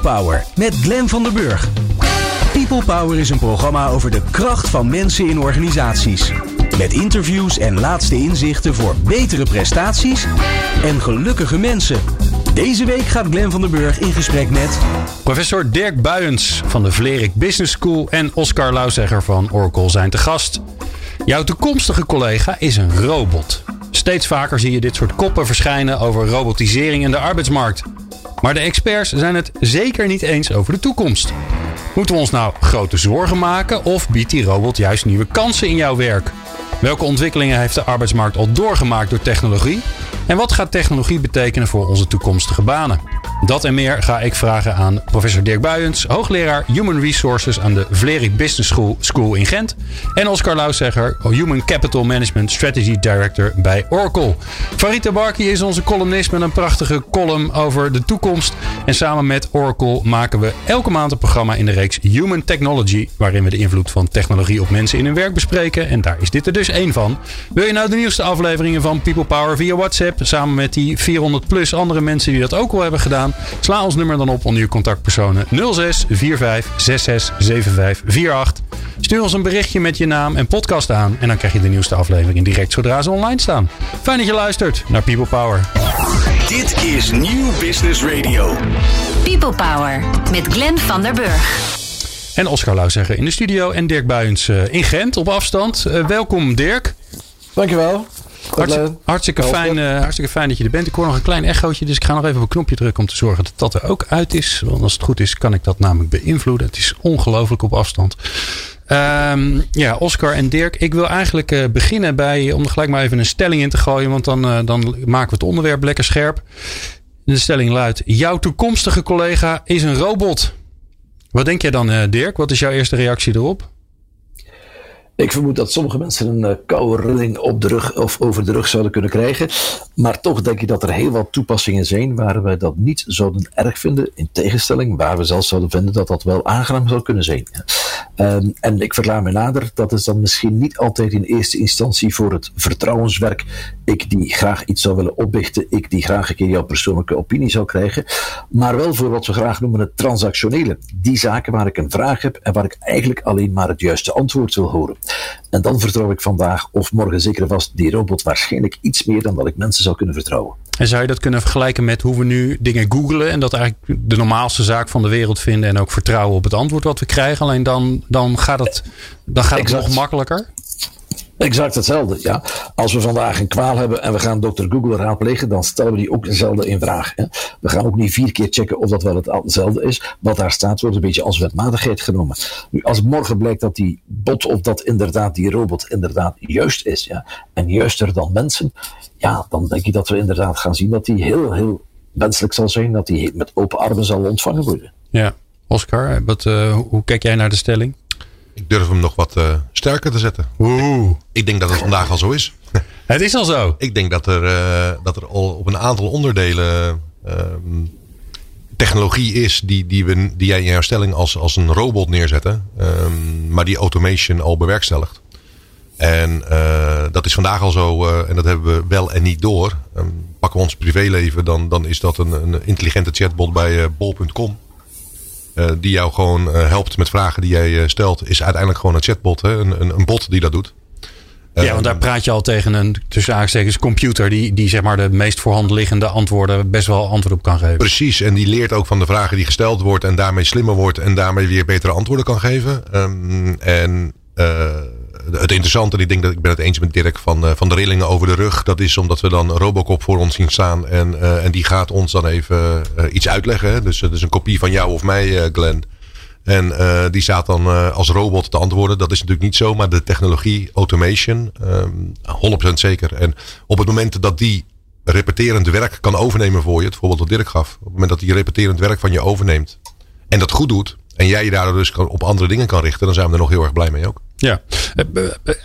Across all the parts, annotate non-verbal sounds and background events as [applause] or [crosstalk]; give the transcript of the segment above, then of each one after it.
Power met Glenn van der Burg. People Power is een programma over de kracht van mensen in organisaties. Met interviews en laatste inzichten voor betere prestaties en gelukkige mensen. Deze week gaat Glenn van der Burg in gesprek met... Professor Dirk Buyens van de Vlerik Business School en Oscar Lauzegger van Oracle zijn te gast. Jouw toekomstige collega is een robot. Steeds vaker zie je dit soort koppen verschijnen over robotisering in de arbeidsmarkt. Maar de experts zijn het zeker niet eens over de toekomst. Moeten we ons nou grote zorgen maken of biedt die robot juist nieuwe kansen in jouw werk? Welke ontwikkelingen heeft de arbeidsmarkt al doorgemaakt door technologie? En wat gaat technologie betekenen voor onze toekomstige banen? Dat en meer ga ik vragen aan professor Dirk Buyens, hoogleraar Human Resources aan de Vlerik Business School, School in Gent. En Oscar Lauszegger, Human Capital Management Strategy Director bij Oracle. Farita Barki is onze columnist met een prachtige column over de toekomst. En samen met Oracle maken we elke maand een programma in de reeks Human Technology, waarin we de invloed van technologie op mensen in hun werk bespreken. En daar is dit er dus één van. Wil je nou de nieuwste afleveringen van People Power via WhatsApp, samen met die 400 plus andere mensen die dat ook al hebben gedaan? Sla ons nummer dan op onder je contactpersonen 06 45 66 75 48. Stuur ons een berichtje met je naam en podcast aan. En dan krijg je de nieuwste aflevering direct zodra ze online staan. Fijn dat je luistert naar People Power. Dit is Nieuw Business Radio. People Power met Glenn van der Burg. En Oscar Lauwzegger in de studio en Dirk Buijens uh, in Gent op afstand. Uh, welkom Dirk. Dankjewel. Hartstikke, hartstikke, fijn, uh, hartstikke fijn dat je er bent. Ik hoor nog een klein echootje, dus ik ga nog even op een knopje drukken om te zorgen dat dat er ook uit is. Want als het goed is, kan ik dat namelijk beïnvloeden. Het is ongelooflijk op afstand. Um, ja, Oscar en Dirk, ik wil eigenlijk uh, beginnen bij, om er gelijk maar even een stelling in te gooien, want dan, uh, dan maken we het onderwerp lekker scherp. De stelling luidt: Jouw toekomstige collega is een robot. Wat denk jij dan, Dirk? Wat is jouw eerste reactie erop? Ik vermoed dat sommige mensen een uh, koude rilling op de rug of over de rug zouden kunnen krijgen. Maar toch denk ik dat er heel wat toepassingen zijn waar we dat niet zouden erg vinden. In tegenstelling waar we zelfs zouden vinden dat dat wel aangenaam zou kunnen zijn. Um, en ik verklaar me nader, dat is dan misschien niet altijd in eerste instantie voor het vertrouwenswerk. Ik die graag iets zou willen opbichten, ik die graag een keer jouw persoonlijke opinie zou krijgen. Maar wel voor wat we graag noemen het transactionele. Die zaken waar ik een vraag heb en waar ik eigenlijk alleen maar het juiste antwoord wil horen. En dan vertrouw ik vandaag of morgen zeker vast die robot waarschijnlijk iets meer dan dat ik mensen zou kunnen vertrouwen. En zou je dat kunnen vergelijken met hoe we nu dingen googelen en dat eigenlijk de normaalste zaak van de wereld vinden en ook vertrouwen op het antwoord wat we krijgen? Alleen dan, dan gaat het, dan gaat het nog makkelijker? Exact hetzelfde, ja. Als we vandaag een kwaal hebben en we gaan dokter Google raadplegen, dan stellen we die ook hetzelfde in vraag. Hè. We gaan ook niet vier keer checken of dat wel hetzelfde is. Wat daar staat wordt een beetje als wetmatigheid genomen. Nu, als morgen blijkt dat die bot of dat inderdaad die robot inderdaad juist is, ja, en juister dan mensen, ja, dan denk ik dat we inderdaad gaan zien dat die heel, heel wenselijk zal zijn, dat die met open armen zal ontvangen worden. Ja, Oscar, wat, uh, hoe kijk jij naar de stelling? Ik durf hem nog wat uh, sterker te zetten. Oeh. Ik denk dat het vandaag al zo is. [laughs] Het is al zo. Ik denk dat er, uh, dat er al op een aantal onderdelen uh, technologie is die, die, we, die jij in jouw stelling als, als een robot neerzetten. Um, maar die automation al bewerkstelligt. En dat is vandaag al zo. en dat hebben we wel en niet door. Um, pakken we ons privéleven. Dan, dan is dat een, een intelligente chatbot bij bol.com. Uh, die jou gewoon uh, helpt met vragen die jij uh, stelt, is uiteindelijk gewoon een chatbot. Hè? Een, een, een bot die dat doet. Ja, want daar praat je al tegen een tussen aanstekens computer die, die zeg maar de meest voorhand liggende antwoorden best wel antwoord op kan geven. Precies, en die leert ook van de vragen die gesteld wordt en daarmee slimmer wordt en daarmee weer betere antwoorden kan geven. Um, en het interessante, ik denk dat ik ben het eens met Dirk, van, uh, van de rillingen over de rug. Dat is omdat we dan Robocop voor ons zien staan. En, uh, en die gaat ons dan even uh, iets uitleggen. Dus het is een kopie van jou of mij, Glenn. En die staat dan als robot te antwoorden. Dat is natuurlijk niet zo, maar de technologie, automation, um, 100% zeker. En op het moment dat die repeterend werk kan overnemen voor je, het voorbeeld dat Dirk gaf. Op het moment dat die repeterend werk van je overneemt en dat goed doet. En jij je daardoor dus op andere dingen kan richten, dan zijn we er nog heel erg blij mee ook. Ja,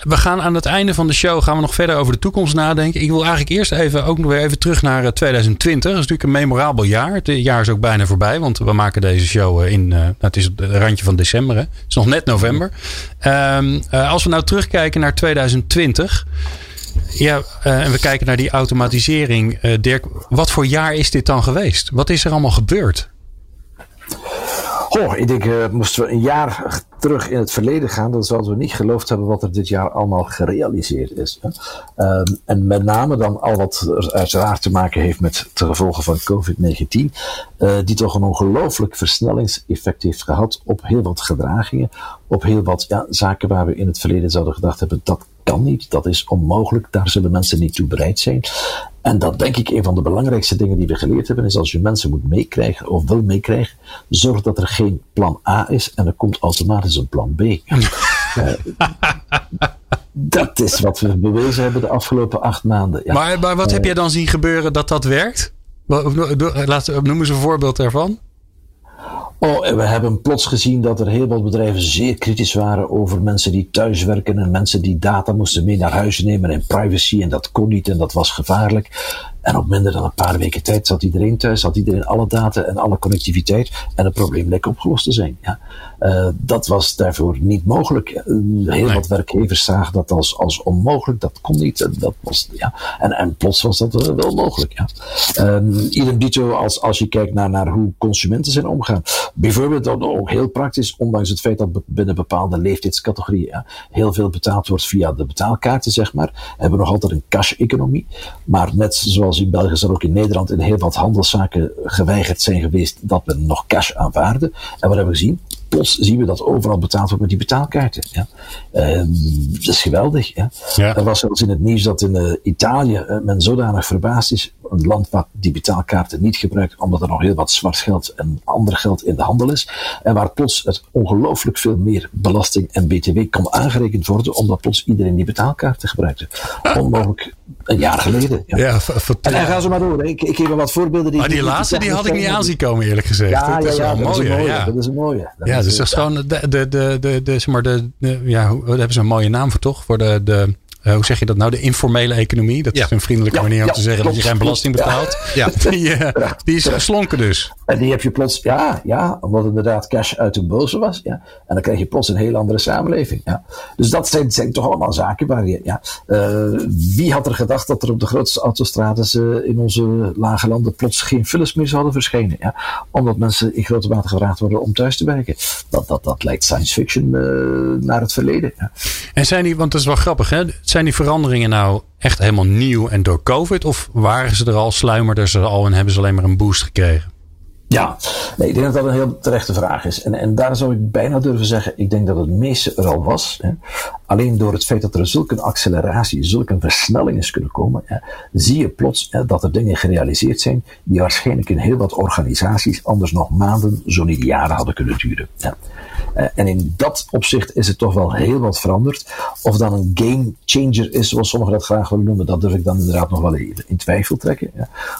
we gaan aan het einde van de show gaan we nog verder over de toekomst nadenken. Ik wil eigenlijk eerst even ook nog weer even terug naar 2020. Dat is natuurlijk een memorabel jaar. Het jaar is ook bijna voorbij, want we maken deze show in. Uh, het is het randje van december. Hè? Het is nog net november. Uh, als we nou terugkijken naar 2020. Ja, en we kijken naar die automatisering. Dirk, wat voor jaar is dit dan geweest? Wat is er allemaal gebeurd? Goh, ik denk, uh, moesten we een jaar terug in het verleden gaan, dan zouden we niet geloofd hebben wat er dit jaar allemaal gerealiseerd is. Uh, en met name dan al wat uiteraard te maken heeft met de gevolgen van COVID-19, uh, die toch een ongelooflijk versnellingseffect heeft gehad op heel wat gedragingen, op heel wat ja, zaken waar we in het verleden zouden gedacht hebben, dat kan niet, dat is onmogelijk, daar zullen mensen niet toe bereid zijn. En dat denk ik een van de belangrijkste dingen die we geleerd hebben, is als je mensen moet meekrijgen of wil meekrijgen, zorg dat er geen plan A is en er komt automatisch een plan B. uh, [laughs] dat is wat we bewezen hebben de afgelopen acht maanden. Ja. Maar, maar wat uh, heb jij dan zien gebeuren dat dat werkt? Laat, noem eens een voorbeeld daarvan. Oh, en we hebben plots gezien dat er heel wat bedrijven zeer kritisch waren over mensen die thuiswerken en mensen die data moesten mee naar huis nemen en privacy en dat kon niet en dat was gevaarlijk. En op minder dan een paar weken tijd zat iedereen thuis, had iedereen alle data en alle connectiviteit en het probleem leek opgelost te zijn. Ja. Uh, dat was daarvoor niet mogelijk. Uh, heel wat werkgevers zagen dat als, als onmogelijk, dat kon niet. Dat was, ja. en, en plots was dat wel mogelijk. Ja. Um, idem dito als, als je kijkt naar, naar hoe consumenten zijn omgaan. Bijvoorbeeld dan ook heel praktisch, ondanks het feit dat binnen bepaalden leeftijdscategorieën ja, heel veel betaald wordt via de betaalkaarten, zeg maar, hebben we nog altijd een cash-economie. Maar net zoals in België, zal ook in Nederland in heel wat handelszaken geweigerd zijn geweest dat we nog cash aanvaarden. En wat hebben we gezien? plots zien we dat overal betaald wordt met die betaalkaarten. Ja. Uh, dat is geweldig. Ja. Ja. Er was zelfs in het nieuws dat in uh, Italië uh, men zodanig verbaasd is, een land wat die betaalkaarten niet gebruikt, omdat er nog heel wat zwart geld en ander geld in de handel is. En waar plots het ongelooflijk veel meer belasting en btw kon aangerekend worden, omdat plots iedereen die betaalkaarten gebruikte. Onmogelijk een jaar geleden. Ja, ja en, en ga zo maar door. Ik, ik geef wel wat voorbeelden. Die, maar die, die laatste die had ik niet aanzien komen eerlijk gezegd. Ja, dat is wel mooi. Dat is een mooie. Ja, dus dat is gewoon de, de, de, de, zeg maar de, de ja, hoe, daar hebben ze een mooie naam voor toch? Voor de, de, uh, hoe zeg je dat nou? De informele economie. Dat ja. is een vriendelijke manier om te zeggen dat je geen belasting betaalt. Ja. [laughs] Die, uh, die is geslonken dus. En die heb je plots, ja, ja, omdat inderdaad cash uit de boze was. Ja. En dan krijg je plots een heel andere samenleving. Ja. Dus dat zijn, zijn toch allemaal zaken waar je, ja. Uh, wie had er gedacht dat er op de grootste autostrades uh, in onze lage landen plots geen files meer zouden verschijnen? Ja. Omdat mensen in grote mate gevraagd worden om thuis te werken. Dat, dat, dat lijkt science fiction uh, naar het verleden. Ja. En zijn die, want dat is wel grappig, hè? Zijn die veranderingen nou echt helemaal nieuw en door COVID? Of waren ze er al, sluimerden ze er al en hebben ze alleen maar een boost gekregen? Ja, ik denk dat dat een heel terechte vraag is. En, en daar zou ik bijna durven zeggen, ik denk dat het meeste er al was. Hè. Alleen door het feit dat er zulke acceleratie, zulke versnelling is kunnen komen, hè, zie je plots hè, dat er dingen gerealiseerd zijn die waarschijnlijk in heel wat organisaties anders nog maanden, zo niet jaren hadden kunnen duren. Uh, en in dat opzicht is het toch wel heel wat veranderd. Of dan een game changer is, zoals sommigen dat graag willen noemen, dat durf ik dan inderdaad nog wel even in twijfel trekken.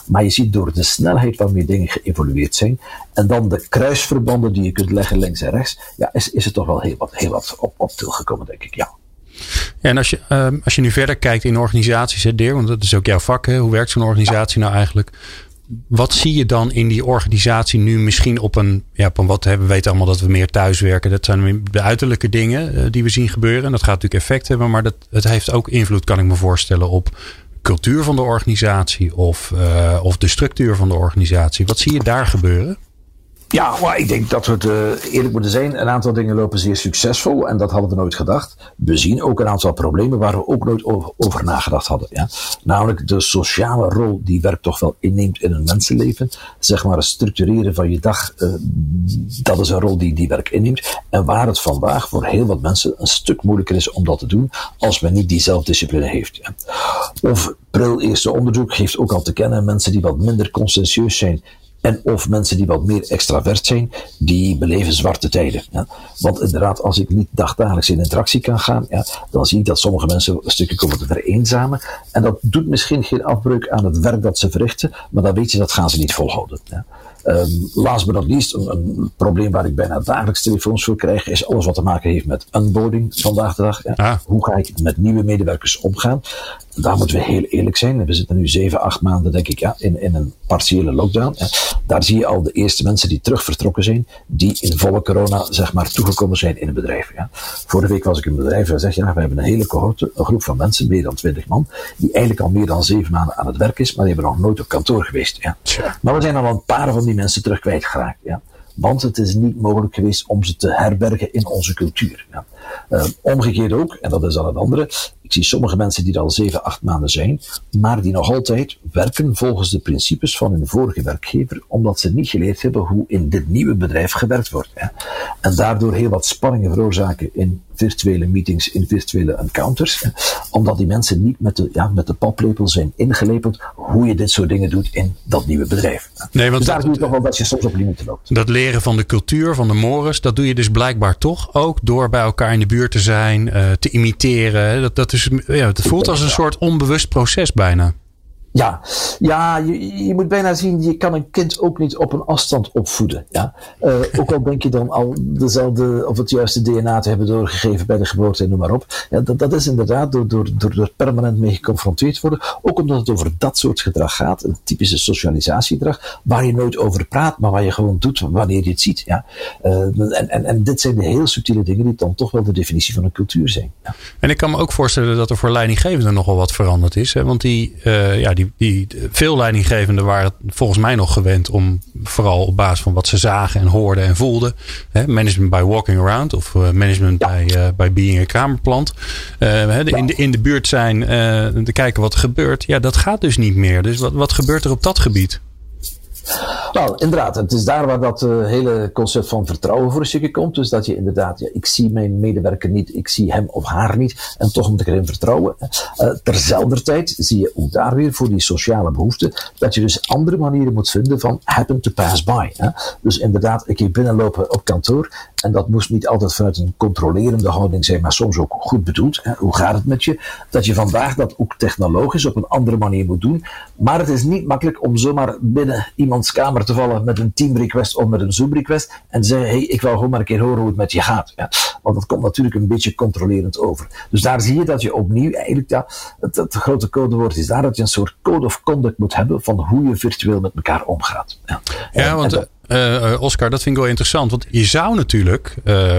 Maar je ziet door de snelheid waarmee dingen geëvolueerd en dan de kruisverbanden die je kunt leggen links en rechts, ja, is, is het toch wel heel wat, heel wat op, op gekomen, denk ik. Ja. En als je, uh, als je nu verder kijkt in organisaties, hè, Deer, want dat is ook jouw vak, hè? hoe werkt zo'n organisatie nou eigenlijk? Wat zie je dan in die organisatie nu misschien op een, ja, op een wat we weten allemaal dat we meer thuiswerken. Dat zijn de uiterlijke dingen uh, die we zien gebeuren. En dat gaat natuurlijk effect hebben, maar dat, het heeft ook invloed, kan ik me voorstellen, op cultuur van de organisatie of, uh, of de structuur van de organisatie. Wat zie je daar gebeuren? Ja, maar ik denk dat we het uh, eerlijk moeten zijn. Een aantal dingen lopen zeer succesvol en dat hadden we nooit gedacht. We zien ook een aantal problemen waar we ook nooit over, nagedacht hadden. Ja? Namelijk de sociale rol die werk toch wel inneemt in een mensenleven. Zeg maar het structureren van je dag, uh, dat is een rol die, die werk inneemt. En waar het vandaag voor heel wat mensen een stuk moeilijker is om dat te doen als men niet die zelfdiscipline heeft. Ja? Of Pril Eerste Onderzoek geeft ook al te kennen mensen die wat minder conscientieus zijn en of mensen die wat meer extravert zijn, die beleven zwarte tijden. Ja. Want inderdaad, als ik niet dagdagelijks in interactie kan gaan, ja, dan zie ik dat sommige mensen een stukje komen te vereenzamen. En dat doet misschien geen afbreuk aan het werk dat ze verrichten, maar dan weet je dat gaan ze niet volhouden. Ja. Um, last but not least, een, een, probleem waar ik bijna dagelijks telefoons voor krijg, is alles wat te maken heeft met onboarding vandaag de dag. Ja. Ah. Hoe ga ik met nieuwe medewerkers omgaan? Daar moeten we heel eerlijk zijn. We zitten nu zeven, acht maanden, denk ik, ja, in, in een partiële lockdown. Daar zie je al de eerste mensen die terug vertrokken zijn, die in volle corona, zeg maar, toegekomen zijn in het bedrijf. Ja. Vorige week was ik in een bedrijf waar zeg ja, we hebben een hele cohorte, een groep van mensen, meer dan twintig man, die eigenlijk al meer dan zeven maanden aan het werk is, maar die hebben nog nooit op kantoor geweest. Ja. Maar we zijn al een paar van die mensen terug kwijtgeraakt. Ja. want het is niet mogelijk geweest om ze te herbergen in onze cultuur. Ja. Uh, omgekeerd ook, en dat is dan het andere, ik zie sommige mensen die er al zeven, acht maanden zijn, maar die nog altijd werken volgens de principes van hun vorige werkgever, omdat ze niet geleerd hebben hoe in dit nieuwe bedrijf gewerkt wordt. Hè. En daardoor heel wat spanningen veroorzaken in virtuele meetings, in virtuele encounters, omdat die mensen niet met de, ja, met de paplepel zijn ingelepeld hoe je dit soort dingen doet in dat nieuwe bedrijf. Nee, want dus daar dat, doe je toch wel dat je soms op limieten loopt. Dat leren van de cultuur, van de mores, dat doe je dus blijkbaar toch ook door bij elkaar in de buurt te zijn, uh, te imiteren. Dat, dat, is, ja, het voelt als een soort onbewust proces bijna. Ja, ja je, je moet bijna zien, je kan een kind ook niet op een afstand opvoeden. Ja? Uh, ook al denk je dan al dezelfde of het juiste DNA te hebben doorgegeven bij de geboorte en noem maar op. Ja, dat, dat is inderdaad door, door, door er permanent mee geconfronteerd worden. Ook omdat het over dat soort gedrag gaat, een typische socialisatiegedrag, waar je nooit over praat, maar waar je gewoon doet wanneer je het ziet. Ja? Uh, en, en, en dit zijn de heel subtiele dingen die dan toch wel de definitie van een cultuur zijn. Ja. En ik kan me ook voorstellen dat er voor leidinggevenden nogal wat veranderd is. Hè? Want die, uh, ja, die die, veel leidinggevenden waren volgens mij nog gewend om vooral op basis van wat ze zagen en hoorden en voelden. Hè, management by walking around of uh, management ja. bij, uh, bij being a kamerplant. Uh, in, de, in de buurt zijn, te kijken wat er gebeurt. Ja, dat gaat dus niet meer. Dus wat, wat gebeurt er op dat gebied? Nou, inderdaad. Het is daar waar dat uh, hele concept van vertrouwen voor een stukje komt. Dus dat je inderdaad, ja, ik zie mijn medewerker niet, ik zie hem of haar niet. En toch moet ik erin vertrouwen. Uh, terzelfde tijd zie je ook daar weer voor die sociale behoefte. Dat je dus andere manieren moet vinden van happen to pass by. Hè? Dus inderdaad, ik keer binnenlopen op kantoor. En dat moest niet altijd vanuit een controlerende houding zijn, maar soms ook goed bedoeld. Hè? Hoe gaat het met je? Dat je vandaag dat ook technologisch op een andere manier moet doen. Maar het is niet makkelijk om zomaar binnen iemands kamer te vallen met een team request of met een Zoom request en zeggen, hey, ik wil gewoon maar een keer horen hoe het met je gaat. Ja, want dat komt natuurlijk een beetje controlerend over. Dus daar zie je dat je opnieuw eigenlijk, ja, het, het grote codewoord is daar dat je een soort code of conduct moet hebben van hoe je virtueel met elkaar omgaat. Ja, ja want... En, uh, Oscar, dat vind ik wel interessant. Want je zou natuurlijk, uh,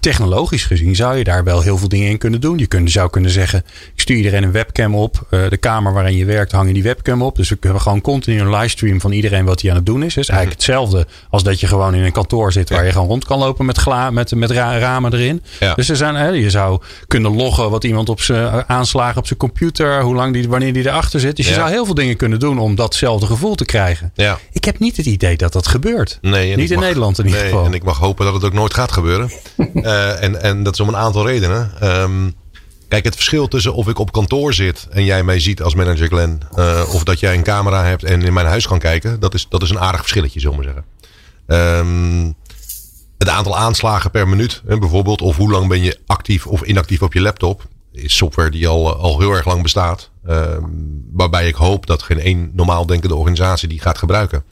technologisch gezien, zou je daar wel heel veel dingen in kunnen doen. Je kunt, zou kunnen zeggen, ik stuur iedereen een webcam op. Uh, de kamer waarin je werkt hangen die webcam op. Dus we hebben gewoon continu een livestream van iedereen wat hij aan het doen is. Dus eigenlijk hetzelfde als dat je gewoon in een kantoor zit waar je gewoon rond kan lopen met, gla met, met ra ramen erin. Ja. Dus er zijn, je zou kunnen loggen wat iemand op zijn aanslagen op zijn computer, hoe lang die, wanneer die erachter zit. Dus je zou heel veel dingen kunnen doen om datzelfde gevoel te krijgen. Ik heb niet het idee dat dat gebeurt. Nee, Niet in mag, Nederland in ieder nee, geval. En ik mag hopen dat het ook nooit gaat gebeuren. uh, [laughs] en, en dat is om een aantal redenen. Um, kijk, het verschil tussen of ik op kantoor zit en jij mij ziet als manager Glenn. Uh, of dat jij een camera hebt en in mijn huis kan kijken. Dat is, dat is een aardig verschilletje, zullen we zeggen. Um, het aantal aanslagen per minuut, hè, bijvoorbeeld. Of hoe lang ben je actief of inactief op je laptop. Is software die al, al heel erg lang bestaat. Um, waarbij ik hoop dat geen één normaal denkende organisatie die gaat gebruiken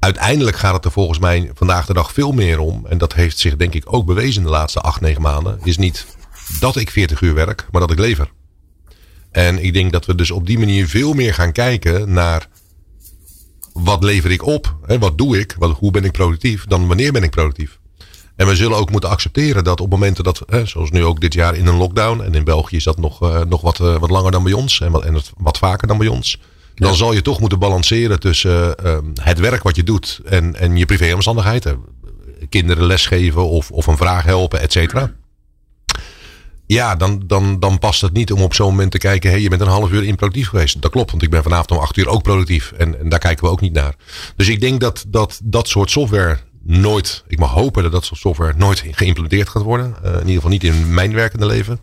uiteindelijk gaat het er volgens mij vandaag de dag veel meer om. En dat heeft zich denk ik ook bewezen de laatste acht, negen maanden. Is niet dat ik 40 uur werk, maar dat ik lever. En ik denk dat we dus op die manier veel meer gaan kijken naar wat lever ik op? Hè, wat doe ik? Wat, hoe ben ik productief? Dan wanneer ben ik productief? En we zullen ook moeten accepteren dat op momenten dat, hè, zoals nu ook dit jaar in een lockdown. En in België is dat nog, uh, nog wat, uh, wat langer dan bij ons. En wat, en wat vaker dan bij ons dan zal je toch moeten balanceren tussen uh, het werk wat je doet en, en je privéomstandigheden. Kinderen lesgeven of, of een vraag helpen, et cetera. Ja, dan, dan, dan past het niet om op zo'n moment te kijken. Hey, je bent een half uur improductief geweest. Dat klopt, want ik ben vanavond om acht uur ook productief. En, daar kijken we ook niet naar. Dus ik denk dat dat, dat soort software nooit. Ik mag hopen dat dat soort software nooit geïmplementeerd gaat worden. Uh, in ieder geval niet in mijn werkende leven.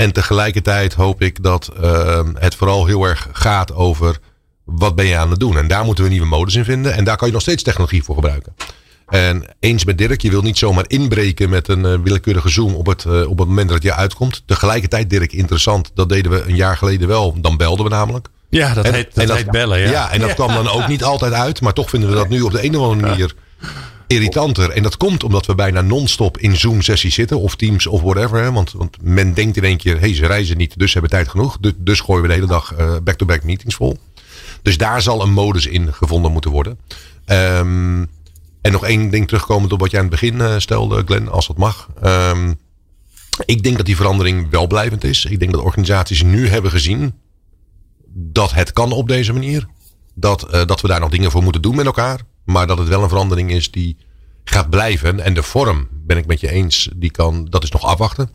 En tegelijkertijd hoop ik dat uh, het vooral heel erg gaat over wat ben je aan het doen. En daar moeten we nieuwe modus in vinden. En daar kan je nog steeds technologie voor gebruiken. En eens met Dirk, je wil niet zomaar inbreken met een uh, willekeurige zoom op het, uh, op het moment dat het je uitkomt. Tegelijkertijd, Dirk, interessant. Dat deden we een jaar geleden wel. Dan belden we namelijk. Ja, dat, en, heet, dat, en heet bellen. Ja, ja en dat ja. [laughs] kwam dan ook niet altijd uit. Maar toch vinden we dat nu op de een of andere manier irritanter. En dat komt omdat we bijna non-stop in Zoom-sessies zitten. Of Teams of whatever. Want, want men denkt in één keer, hé, hey, ze reizen niet, dus ze hebben tijd genoeg. Dus, dus gooien we de hele dag back-to-back uh, -back meetings vol. Dus daar zal een modus in gevonden moeten worden. Um, en nog één ding terugkomend op wat jij aan het begin uh, stelde, Glenn, als dat mag. Um, ik denk dat die verandering wel blijvend is. Ik denk dat organisaties nu hebben gezien dat het kan op deze manier. Dat, uh, dat we daar nog dingen voor moeten doen met elkaar. Maar dat het wel een verandering is die gaat blijven. En de vorm, ben ik met je eens, die kan, dat is nog afwachten.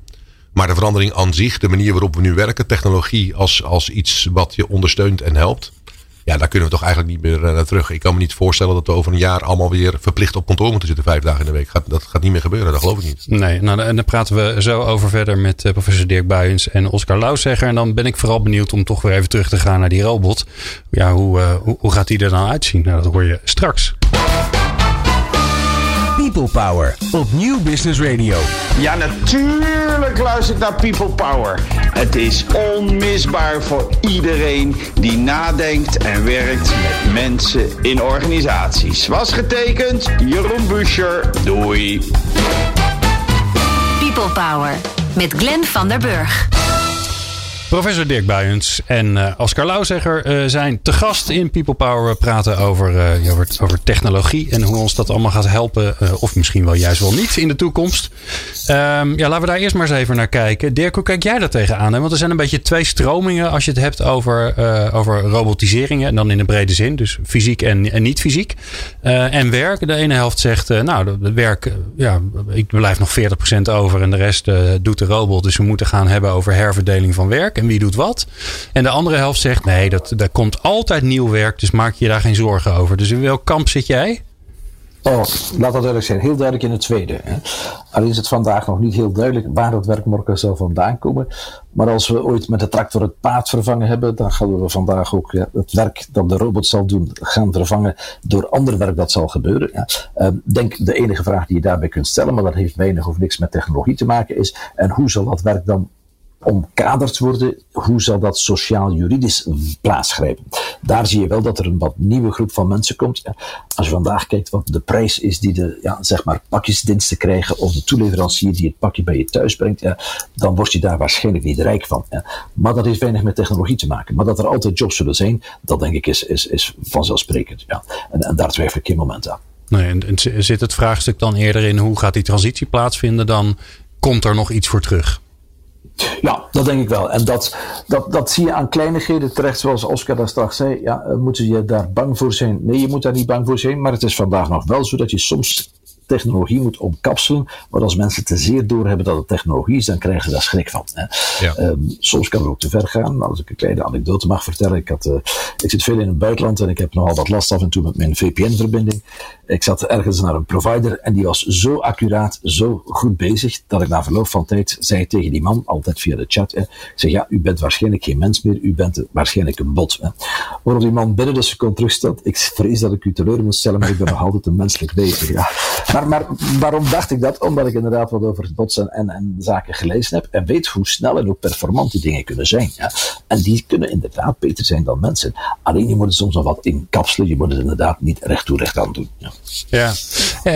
Maar de verandering aan zich, de manier waarop we nu werken, technologie als, als iets wat je ondersteunt en helpt. Ja, daar kunnen we toch eigenlijk niet meer naar terug. Ik kan me niet voorstellen dat we over een jaar allemaal weer verplicht op kantoor moeten zitten vijf dagen in de week. dat gaat niet meer gebeuren, dat geloof ik niet. Nee, nou, en dan praten we zo over verder met professor Dirk Buyens en Oscar Lauwzegger. En dan ben ik vooral benieuwd om toch weer even terug te gaan naar die robot. Ja, hoe, hoe, hoe gaat die er dan uitzien? Nou, dat hoor je straks. People Power op Nieuw Business Radio. Ja, natuurlijk luister ik naar People Power. Het is onmisbaar voor iedereen die nadenkt en werkt met mensen in organisaties. Was getekend, Jeroen Buscher. Doei. People Power met Glenn van der Burg. Professor Dirk Buyens en uh, Oscar Lauwzegger uh, zijn te gast in People Power. We praten over, uh, over, over, technologie en hoe ons dat allemaal gaat helpen. of misschien wel juist wel niet in de toekomst. Um, ja, laten we daar eerst maar eens even naar kijken. Dirk, hoe kijk jij daar tegenaan? Hè? Want er zijn een beetje twee stromingen als je het hebt over, over robotiseringen. En dan in de brede zin. Dus fysiek en, en niet fysiek. en werk. De ene helft zegt, nou, het werk, ja, ik blijf nog 40% over. En de rest doet de robot. Dus we moeten gaan hebben over herverdeling van werk en wie doet wat. En de andere helft zegt nee, dat, daar komt altijd nieuw werk, dus maak je daar geen zorgen over. Dus in welk kamp zit jij? Oh, laat dat duidelijk zijn. Heel duidelijk in het tweede. Al is het vandaag nog niet heel duidelijk waar dat werk morgen zal vandaan komen. Maar als we ooit met de tractor het paard vervangen hebben, dan gaan we vandaag ook ja, het werk dat de robot zal doen gaan vervangen door ander werk dat zal gebeuren. Ja. Uh, denk de enige vraag die je daarbij kunt stellen, maar dat heeft weinig of niks met technologie te maken, is en hoe zal dat werk dan omkaderd worden, hoe zal dat sociaal-juridisch plaatsgrijpen? Daar zie je wel dat er een wat nieuwe groep van mensen komt. Als je vandaag kijkt wat de prijs is die de ja, zeg maar pakjesdiensten krijgen, of de toeleverancier die het pakje bij je thuis brengt, ja, dan word je daar waarschijnlijk niet rijk van. Ja. Maar dat heeft weinig met technologie te maken. Maar dat er altijd jobs zullen zijn, dat denk ik is, is, is vanzelfsprekend. Ja. En, en daar twijfel ik geen moment aan. Nee, en, en zit het vraagstuk dan eerder in hoe gaat die transitie plaatsvinden dan komt er nog iets voor terug? Ja, dat denk ik wel. En dat, dat, dat zie je aan kleinigheden terecht, zoals Oscar daar straks zei. Ja, moeten je daar bang voor zijn? Nee, je moet daar niet bang voor zijn. Maar het is vandaag nog wel zo dat je soms technologie moet omkapselen. Maar als mensen te zeer doorhebben dat het technologie is, dan krijgen ze daar schrik van. Hè. Ja. Um, soms kan het ook te ver gaan. Als ik een kleine anekdote mag vertellen. Ik, had, uh, ik zit veel in het buitenland en ik heb nogal wat last af en toe met mijn VPN-verbinding. Ik zat ergens naar een provider en die was zo accuraat, zo goed bezig, dat ik na verloop van tijd zei tegen die man, altijd via de chat, hè, ik zeg, ja, u bent waarschijnlijk geen mens meer, u bent waarschijnlijk een bot. Hè. Waarop die man binnen de seconde terugstelt, ik vrees dat ik u teleur moet stellen, maar ik ben nog [laughs] altijd een menselijk wezen. Ja. Maar, maar waarom dacht ik dat? Omdat ik inderdaad wat over botsen en, en zaken gelezen heb en weet hoe snel en hoe performant die dingen kunnen zijn. Ja. En die kunnen inderdaad beter zijn dan mensen. Alleen je moet het soms nog wat inkapselen, je moet het inderdaad niet recht toe recht aan doen. Ja. Ja,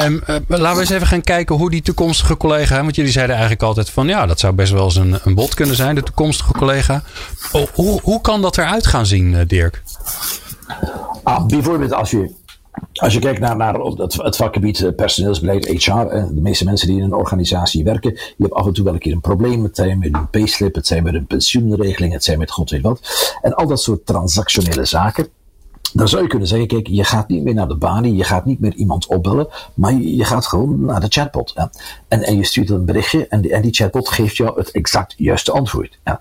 um, uh, laten we eens even gaan kijken hoe die toekomstige collega, want jullie zeiden eigenlijk altijd van ja, dat zou best wel eens een, een bot kunnen zijn, de toekomstige collega. Oh, hoe, hoe kan dat eruit gaan zien, uh, Dirk? Ah, bijvoorbeeld als je als je kijkt naar, naar het, het vakgebied eh, personeelsbeleid, HR, de meeste mensen die in een organisatie werken, je hebt af en toe wel een keer een probleem. Het zijn met een payslip, het zijn met een pensioenregeling, het zijn met god weet wat. En al dat soort transactionele zaken, dan zou je kunnen zeggen, kijk, je gaat niet meer naar de balie, je gaat niet meer iemand opbellen, maar je, gaat gewoon naar de chatbot. Ja. En, en je stuurt een berichtje en die, en die chatbot geeft jou het exact juiste antwoord. Ja.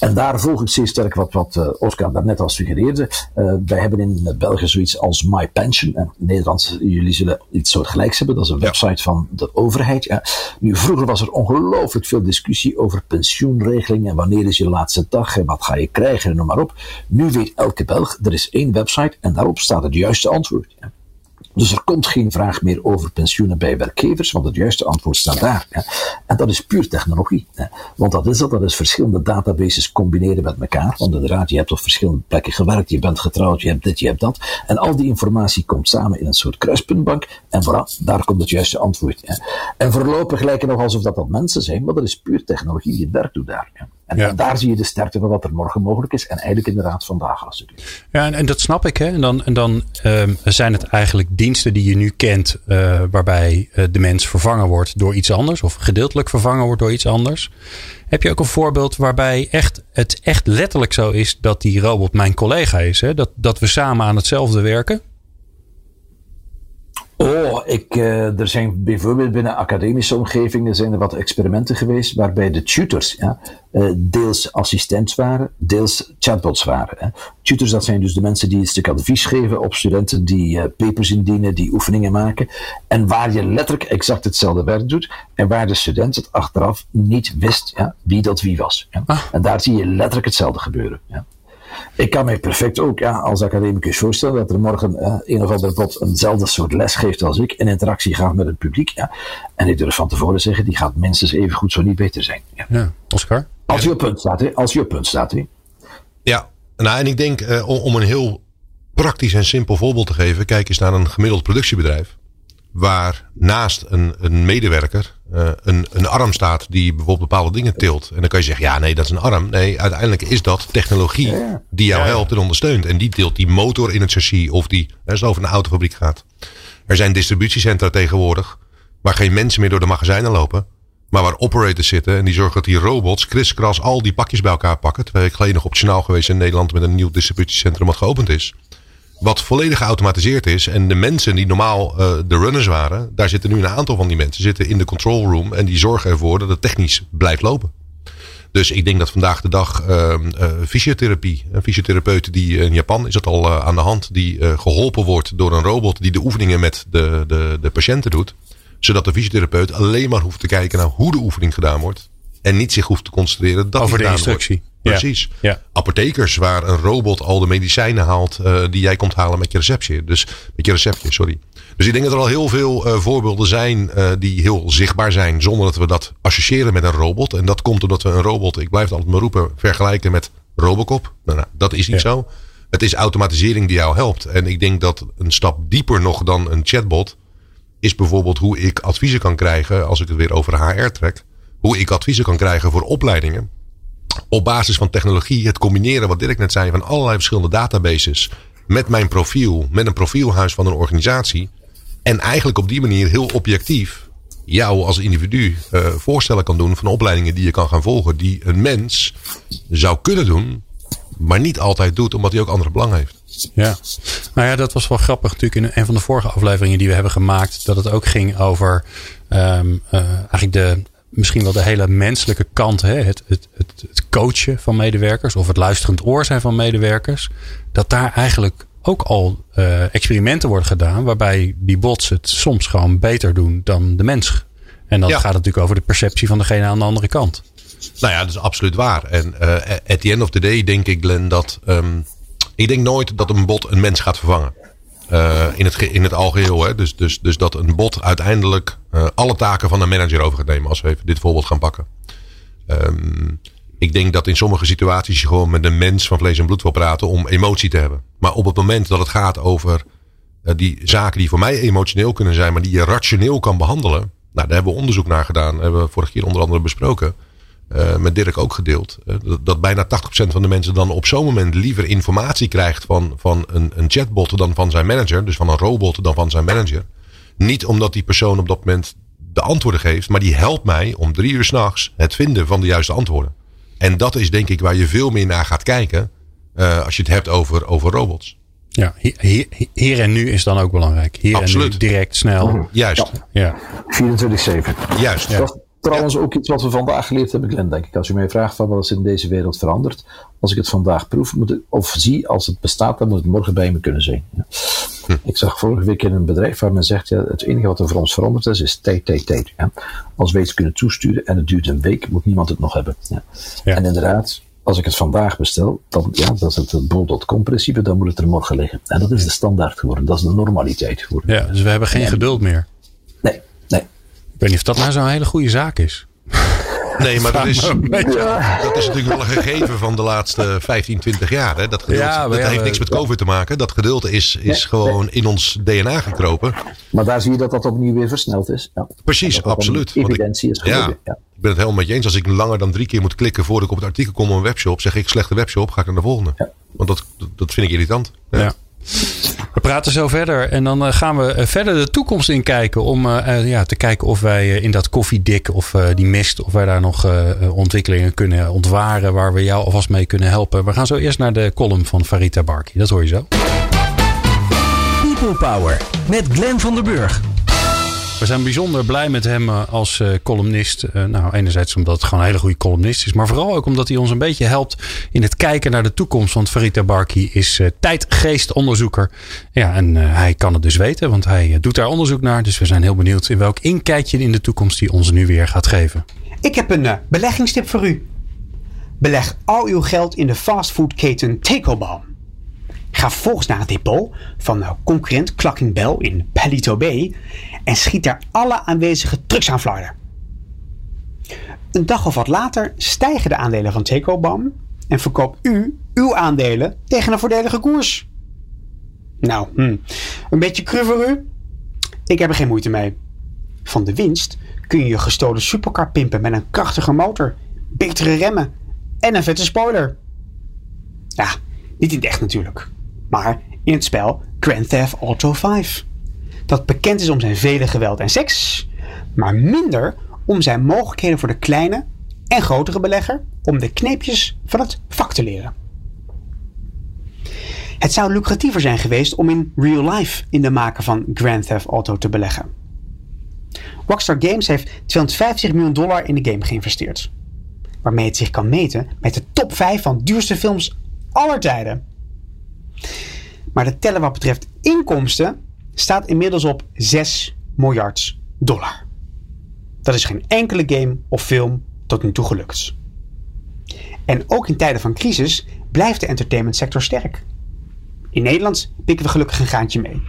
En daar volg ik zeer sterk wat, wat uh, Oscar daarnet al suggereerde. Uh, wij hebben in België zoiets als My Pension. En in Nederland, jullie zullen iets soortgelijks hebben. Dat is een website van de overheid. Ja. Nu, vroeger was er ongelooflijk veel discussie over pensioenregelingen. En wanneer is je laatste dag en wat ga je krijgen en noem maar op. Nu weet elke Belg, er is één website en daarop staat het juiste antwoord. Dus er komt geen vraag meer over pensioenen bij werkgevers, want het juiste antwoord staat daar. En dat is puur technologie. Want dat is dat, dat is verschillende databases combineren met elkaar. Want inderdaad, je hebt op verschillende plekken gewerkt, je bent getrouwd, je hebt dit, je hebt dat. En al die informatie komt samen in een soort kruispuntbank. En voilà, daar komt het juiste antwoord. En voorlopig lijken nog alsof dat, dat mensen zijn, maar dat is puur technologie die het werk doet daar. Ja. En, daar zie je de sterkte van wat er morgen mogelijk is. En eigenlijk inderdaad vandaag als het Ja, en, en, dat snap ik. Hè? En dan, en dan um, zijn het eigenlijk diensten die je nu kent. Uh, waarbij uh, de mens vervangen wordt door iets anders. Of gedeeltelijk vervangen wordt door iets anders. Heb je ook een voorbeeld waarbij echt, het echt letterlijk zo is dat die robot mijn collega is? Hè? Dat, dat we samen aan hetzelfde werken? Oh, ik, uh, er zijn bijvoorbeeld binnen academische omgevingen zijn er wat experimenten geweest waarbij de tutors ja, uh, deels assistent waren, deels chatbots waren. Hè. Tutors, dat zijn dus de mensen die een stuk advies geven op studenten die uh, papers indienen, die oefeningen maken. En waar je letterlijk exact hetzelfde werk doet en waar de student het achteraf niet wist ja, wie dat wie was. Ja. Ah. En daar zie je letterlijk hetzelfde gebeuren. Ja. Ik kan mij perfect ook ja, als academicus voorstellen dat er morgen eh, een of ander bot eenzelfde soort les geeft als ik, in interactie gaat met het publiek. Ja. En ik durf van tevoren zeggen, die gaat minstens even goed, zo niet beter zijn. Ja, ja Oscar? Als je op punt staat, hè? Als je op punt staat, hè? Ja, nou en ik denk uh, om, om een heel praktisch en simpel voorbeeld te geven, kijk eens naar een gemiddeld productiebedrijf waar naast een, een medewerker uh, een, een arm staat die bijvoorbeeld bepaalde dingen tilt. En dan kan je zeggen, ja nee, dat is een arm. Nee, uiteindelijk is dat technologie die jou helpt en ondersteunt. En die tilt die motor in het chassis of die, als het over een autofabriek gaat. Er zijn distributiecentra tegenwoordig waar geen mensen meer door de magazijnen lopen. Maar waar operators zitten en die zorgen dat die robots kriskras al die pakjes bij elkaar pakken. Terwijl ik geleden nog op het journaal geweest in Nederland met een nieuw distributiecentrum wat geopend is wat volledig geautomatiseerd is. En de mensen die normaal uh, de runners waren, daar zitten nu een aantal van die mensen zitten in de control room. En die zorgen ervoor dat het technisch blijft lopen. Dus ik denk dat vandaag de dag uh, uh, fysiotherapie, een fysiotherapeut die in Japan is dat al uh, aan de hand, die geholpen wordt door een robot die de oefeningen met de, de, de patiënten doet. Zodat de fysiotherapeut alleen maar hoeft te kijken naar hoe de oefening gedaan wordt. En niet zich hoeft te concentreren dat Over de instructie. Precies. Ja. Apothekers waar een robot al de medicijnen haalt uh, die jij komt halen met je receptje. Dus met je receptje, sorry. Dus ik denk dat er al heel veel uh, voorbeelden zijn uh, die heel zichtbaar zijn zonder dat we dat associëren met een robot. En dat komt omdat we een robot, ik blijf het altijd maar roepen, vergelijken met Robocop. Nou, nou dat is niet ja. zo. Het is automatisering die jou helpt. En ik denk dat een stap dieper nog dan een chatbot is bijvoorbeeld hoe ik adviezen kan krijgen als ik het weer over HR trek. Hoe ik adviezen kan krijgen voor opleidingen op basis van technologie het combineren, wat Dirk net zei, van allerlei verschillende databases met mijn profiel, met een profielhuis van een organisatie. En eigenlijk op die manier heel objectief jou als individu uh, voorstellen kan doen van opleidingen die je kan gaan volgen, die een mens zou kunnen doen, maar niet altijd doet, omdat hij ook andere belangen heeft. Ja, nou ja, dat was wel grappig natuurlijk in een van de vorige afleveringen die we hebben gemaakt, dat het ook ging over um, uh, eigenlijk de misschien wel de hele menselijke kant, hè, het, het, het, het coachen van medewerkers of het luisterend oor zijn van medewerkers, dat daar eigenlijk ook al uh, experimenten worden gedaan waarbij die bots het soms gewoon beter doen dan de mens. En dan gaat het natuurlijk over de perceptie van degene aan de andere kant. Nou ja, dat is absoluut waar. En uh, at the end of the day denk ik, Glenn, dat um, ik denk nooit dat een bot een mens gaat vervangen. Uh, in, het, in het algeheel. Hè? Dus, dus, dus dat een bot uiteindelijk uh, alle taken van een manager over gaat nemen. Als we even dit voorbeeld gaan pakken. Um, ik denk dat in sommige situaties je gewoon met een mens van vlees en bloed wil praten om emotie te hebben. Maar op het moment dat het gaat over uh, die zaken die voor mij emotioneel kunnen zijn, maar die je rationeel kan behandelen. Nou, daar hebben we onderzoek naar gedaan. Hebben we vorige keer onder andere besproken. Uh, met Dirk ook gedeeld. Uh, dat, dat, bijna 80% van de mensen dan op zo'n moment liever informatie krijgt van, van een, een chatbot dan van zijn manager. Dus van een robot dan van zijn manager. Niet omdat die persoon op dat moment de antwoorden geeft, maar die helpt mij om drie uur s'nachts het vinden van de juiste antwoorden. En dat is denk ik waar je veel meer naar gaat kijken uh, als je het hebt over, over robots. Ja, hier, hier, en nu is dan ook belangrijk. Hier Absoluut. en nu direct, snel. Juist. Ja. 24-7. Juist. Ja. Trouwens ook iets wat we vandaag geleerd hebben, Glenn, denk ik. Als je mij vraagt van wat is in deze wereld veranderd. Als ik het vandaag proef moet of zie als het bestaat, dan moet het morgen bij me kunnen zijn. Ja. Hm. Ik zag vorige week in een bedrijf waar men zegt, ja, het enige wat er voor ons veranderd is, is tijd, tijd, tijd. Ja. Als we iets kunnen toesturen en het duurt een week, moet niemand het nog hebben. Ja. En inderdaad, als ik het vandaag bestel, dan ja, dat is het bol.com principe, dan moet het er morgen liggen. En dat is de standaard geworden, dat is de normaliteit geworden. Ja, dus we hebben geen geduld meer. Weet niet of dat nou zo'n hele goede zaak is. [laughs] Nee, maar dat is, dat is natuurlijk wel een gegeven van de laatste 15, 20 jaar. Hè? Dat, geduld, ja, dat ja, heeft niks met COVID te maken. Dat geduld is, is gewoon in ons DNA gekropen. Maar daar zie je dat dat opnieuw weer versneld is. Precies, absoluut. Evidentie is geworden. Ja, Ik ben het helemaal met je eens. Als ik langer dan drie keer moet klikken voordat ik op het artikel kom op een webshop, zeg ik slechte webshop, ga ik naar de volgende. Want dat, dat vind ik irritant. ja. We praten zo verder en dan eh, gaan we eh, verder de toekomst in kijken. Om uh, ja, te kijken of wij in dat koffiedik of die mist, of wij daar nog ontwikkelingen kunnen ontwaren waar we jou alvast mee kunnen helpen. We gaan zo eerst naar de column van Farita Barki. Dat hoor je zo. People Power met Glenn van der Burg. We zijn bijzonder blij met hem eh, als eh, columnist. Eh, nou, enerzijds omdat het gewoon een hele goede columnist is. Maar vooral ook omdat hij ons een beetje helpt in het kijken naar de toekomst. Want Farita Barki is tijdgeestonderzoeker. Ja, en hij kan het dus weten, want hij doet daar onderzoek naar. Dus we zijn heel benieuwd in welk inkijkje in de toekomst hij ons nu weer gaat geven. Ik heb een beleggingstip voor u. Beleg al uw geld in de fastfoodketen Takeaway. Ga vervolgens naar het depot van concurrent Clucking Bell in Palito Bay en schiet daar alle aanwezige trucks aan flarden. Een dag of wat later stijgen de aandelen van Tecobam en verkoopt u uw aandelen tegen een voordelige koers. Nou, hm, een beetje cru voor u? Ik heb er geen moeite mee. Van de winst kun je je gestolen supercar pimpen met een krachtige motor, betere remmen en een vette spoiler. Ja, niet in het echt natuurlijk, maar in het spel Grand Theft Auto 5 dat bekend is om zijn vele geweld en seks, maar minder om zijn mogelijkheden voor de kleine en grotere belegger om de kneepjes van het vak te leren. Het zou lucratiever zijn geweest om in real life in de maken van Grand Theft Auto te beleggen. Rockstar Games heeft 250 miljoen dollar in de game geïnvesteerd, waarmee het zich kan meten met de top 5 van duurste films aller tijden. Maar de tellen wat betreft inkomsten staat inmiddels op 6 miljard dollar. Dat is geen enkele game of film tot nu toe gelukt. En ook in tijden van crisis blijft de entertainmentsector sterk. In Nederland pikken we gelukkig een gaantje mee.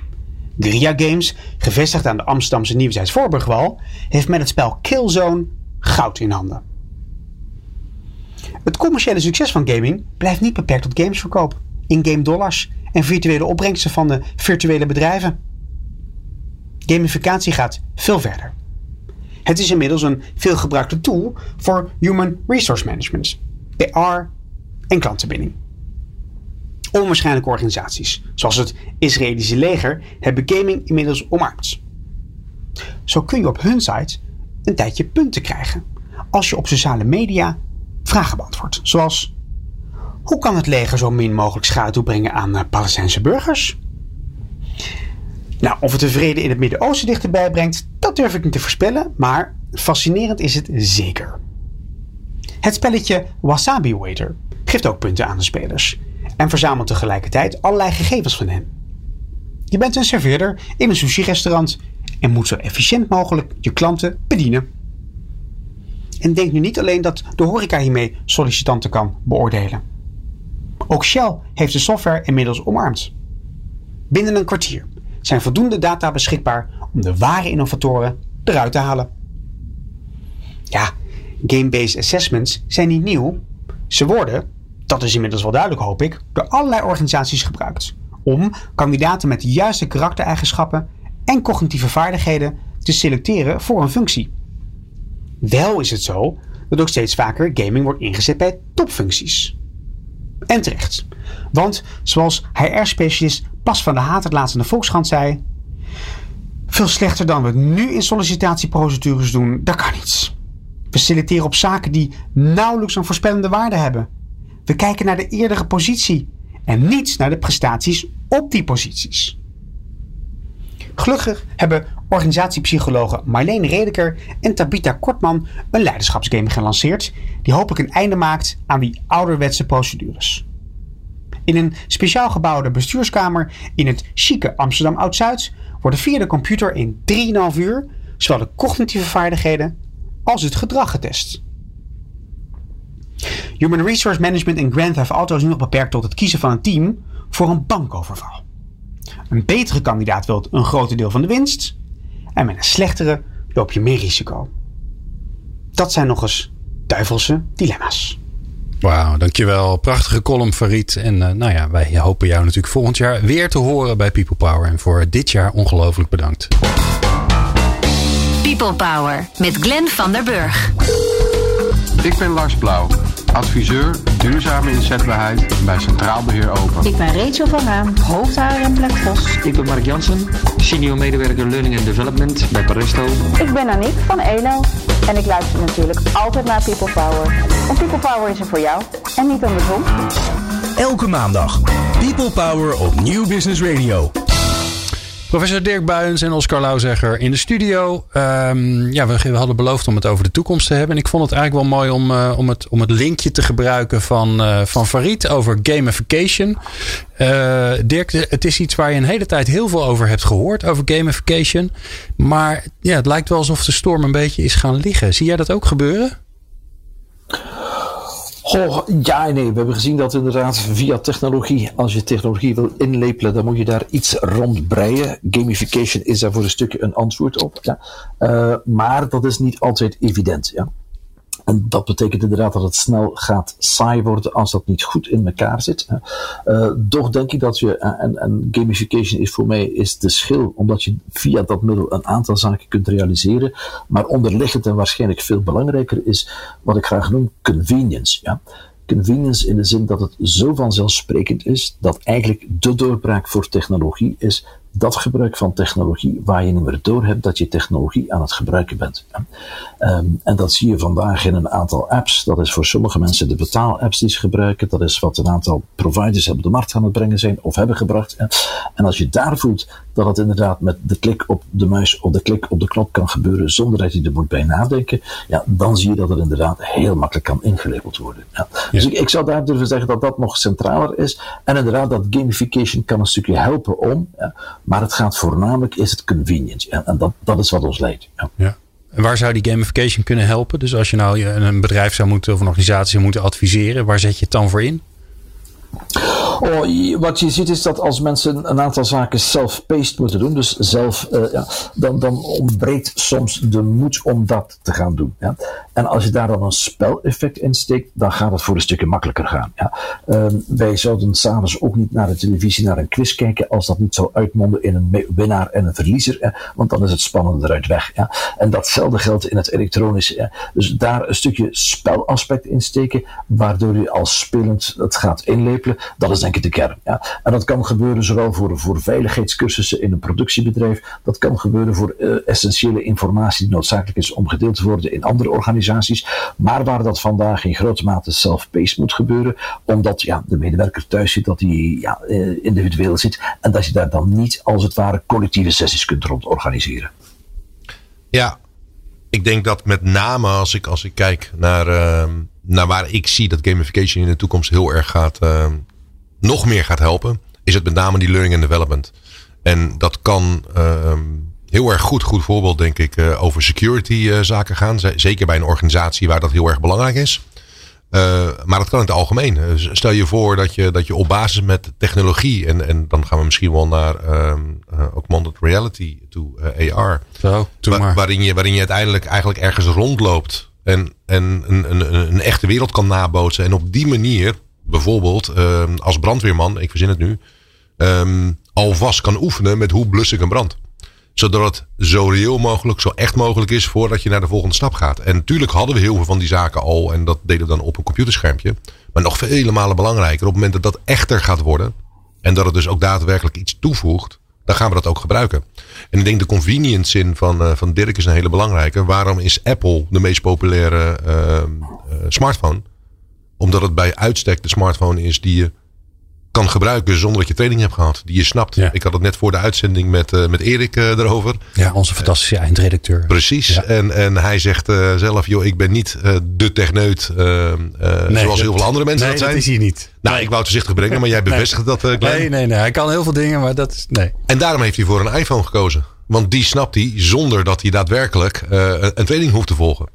Guerrilla Games, gevestigd aan de Amsterdamse Nieuwzijds Voorburgwal, heeft met het spel Killzone goud in handen. Het commerciële succes van gaming blijft niet beperkt tot gamesverkoop, in-game dollars en virtuele opbrengsten van de virtuele bedrijven. Gamificatie gaat veel verder. Het is inmiddels een veelgebruikte tool voor Human Resource Management, PR en klantenbinding. Onwaarschijnlijke organisaties, zoals het Israëlische leger, hebben gaming inmiddels omarmd. Zo kun je op hun site een tijdje punten krijgen als je op sociale media vragen beantwoordt, zoals hoe kan het leger zo min mogelijk schade toebrengen aan eh, Palestijnse burgers? Nou, of het de vrede in het Midden-Oosten dichterbij brengt, dat durf ik niet te voorspellen, maar fascinerend is het zeker. Het spelletje Wasabi Waiter geeft ook punten aan de spelers en verzamelt tegelijkertijd allerlei gegevens van hen. Je bent een serveerder in een sushi-restaurant en moet zo efficiënt mogelijk je klanten bedienen. En denk nu niet alleen dat de horeca hiermee sollicitanten kan beoordelen. Ook Shell heeft de software inmiddels omarmd. Binnen een kwartier zijn voldoende data beschikbaar om de ware innovatoren eruit te halen. Ja, game-based assessments zijn niet nieuw. Ze worden, dat is inmiddels wel duidelijk hoop ik, door allerlei organisaties gebruikt om kandidaten met de juiste karaktereigenschappen en cognitieve vaardigheden te selecteren voor een functie. Wel is het zo dat ook steeds vaker gaming wordt ingezet bij topfuncties. En terecht. Want zoals HR-specialist Pas van de Haat het laatst in de Volkskrant zei... Veel slechter dan we nu in sollicitatieprocedures doen, dat kan niets. We selecteren op zaken die nauwelijks een voorspellende waarde hebben. We kijken naar de eerdere positie en niet naar de prestaties op die posities. Gelukkig hebben organisatiepsychologen Marleen Redeker en Tabita Kortman een leiderschapsgame gelanceerd die hopelijk een einde maakt aan die ouderwetse procedures. In een speciaal gebouwde bestuurskamer in het chique Amsterdam Oud-Zuid worden via de computer in 3,5 uur zowel de cognitieve vaardigheden als het gedrag getest. Human Resource Management in Grand Theft Auto is nu nog beperkt tot het kiezen van een team voor een bankoverval. Een betere kandidaat wil een groter deel van de winst en met een slechtere loop je meer risico. Dat zijn nog eens duivelse dilemma's. Wauw, dankjewel. Prachtige column, Farid. En uh, nou ja, wij hopen jou natuurlijk volgend jaar weer te horen bij People Power. En voor dit jaar ongelooflijk bedankt. People Power met Glenn van der Burg. Ik ben Lars Blauw, adviseur duurzame inzetbaarheid bij Centraal Beheer Open. Ik ben Rachel van Raam, hoofdhaar en Vos. Ik ben Mark Jansen, senior medewerker Learning and Development bij Paristo. Ik ben Aniek van ELO en ik luister natuurlijk altijd naar People Power. Want People Power is er voor jou en niet andersom. Elke maandag People Power op Nieuw Business Radio. Professor Dirk Buijens en Oscar Lauzegger in de studio. Ehm, ja, we, hadden beloofd om het over de toekomst te hebben. En ik vond het eigenlijk wel mooi om, uh, om, het, om het linkje te gebruiken van, uh, van Farid over gamification. Uh, Dirk, het is iets waar je een hele tijd heel veel over hebt gehoord, over gamification. Maar ja, het lijkt wel alsof de storm een beetje is gaan liggen. Zie jij dat ook gebeuren? Oh, ja nee. We hebben gezien dat inderdaad via technologie, als je technologie wil inlepelen, dan moet je daar iets rond breien. Gamification is daar voor een stukje een antwoord op. Ja. Uh, maar dat is niet altijd evident. Ja. En dat betekent inderdaad dat het snel gaat saai worden als dat niet goed in elkaar zit. Uh, toch denk ik dat je, en, en, gamification is voor mij is de schil, omdat je via dat middel een aantal zaken kunt realiseren. Maar onderliggend en waarschijnlijk veel belangrijker is wat ik graag noem convenience. Ja? Convenience in de zin dat het zo vanzelfsprekend is dat eigenlijk de doorbraak voor technologie is dat gebruik van technologie waar je niet meer door hebt dat je technologie aan het gebruiken bent. Um, en dat zie je vandaag in een aantal apps. Dat is voor sommige mensen de betaalapps die ze gebruiken. Dat is wat een aantal providers op de markt aan het brengen zijn of hebben gebracht. En als je daar voelt dat het inderdaad met de klik op de muis of de klik op de knop kan gebeuren zonder dat je er moet bij nadenken, ja, dan zie je dat het inderdaad heel makkelijk kan ingelabeld worden. Ja. Dus ik, ik zou daar durven zeggen dat dat nog centraler is. En inderdaad, dat gamification kan een stukje helpen om. Ja, maar het gaat voornamelijk, is het convenient. Ja, en dat, dat is wat ons leidt. Ja. ja. En waar zou die gamification kunnen helpen? Dus als je nou een bedrijf zou moeten of een organisatie zou moeten adviseren, waar zet je het dan voor in? Oh, wat je ziet is dat als mensen een aantal zaken self-paced moeten doen, dus zelf, uh, ja, dan, dan ontbreekt soms de moed om dat te gaan doen. Ja. En als je daar dan een speleffect in steekt, dan gaat het voor een stukje makkelijker gaan. Ja. Uh, wij zouden s'avonds ook niet naar de televisie naar een quiz kijken als dat niet zou uitmonden in een winnaar en een verliezer, want dan is het spannende eruit weg. Ja. En datzelfde geldt in het elektronische. Dus daar een stukje spelaspect in steken, waardoor je als spelend het gaat inlepelen, dat is denk de kern. Ja. En dat kan gebeuren zowel voor, voor veiligheidscursussen in een productiebedrijf, dat kan gebeuren voor uh, essentiële informatie die noodzakelijk is om gedeeld te worden in andere organisaties, maar waar dat vandaag in grote mate self-paced moet gebeuren, omdat ja, de medewerker thuis zit, dat hij ja, uh, individueel zit en dat je daar dan niet als het ware collectieve sessies kunt rond organiseren. Ja, ik denk dat met name als ik, als ik kijk naar, uh, naar waar ik zie dat gamification in de toekomst heel erg gaat, uh, nog meer gaat helpen, is het met name die learning and development. En dat kan uh, heel erg goed, goed voorbeeld denk ik, uh, over security uh, zaken gaan. Zeker bij een organisatie waar dat heel erg belangrijk is. Uh, maar dat kan in het algemeen. Stel je voor dat je, dat je op basis met technologie, en, en dan gaan we misschien wel naar augmented reality toe, AR. Zo, wa waarin, je, waarin je uiteindelijk eigenlijk ergens rondloopt en, en een, een, een echte wereld kan nabootsen. En op die manier bijvoorbeeld uh, als brandweerman, ik verzin het nu, um, alvast kan oefenen met hoe blus ik een brand. Zodat het zo reëel mogelijk, zo echt mogelijk is voordat je naar de volgende stap gaat. En natuurlijk hadden we heel veel van die zaken al en dat deden we dan op een computerschermpje. Maar nog vele malen belangrijker, op het moment dat dat echter gaat worden en dat het dus ook daadwerkelijk iets toevoegt, dan gaan we dat ook gebruiken. En ik denk de convenience zin van, uh, van Dirk is een hele belangrijke. Waarom is Apple de meest populaire uh, uh, smartphone? Omdat het bij uitstek de smartphone is die je kan gebruiken zonder dat je training hebt gehad. Die je snapt. Ja. Ik had het net voor de uitzending met, uh, met Erik uh, erover. Ja, onze fantastische uh, eindredacteur. Precies. Ja. En, en hij zegt zelf, joh, ik ben niet de techneut nee, zoals heel veel andere mensen nee, dat zijn. dat is hij niet. Nou, ik wou het voorzichtig brengen, maar jij [laughs] bevestigt nee. dat, Glenn. Nee, nee, nee. Hij kan heel veel dingen, maar dat is... Nee. En daarom heeft hij voor een iPhone gekozen. Want die snapt hij zonder dat hij daadwerkelijk een training hoeft te volgen.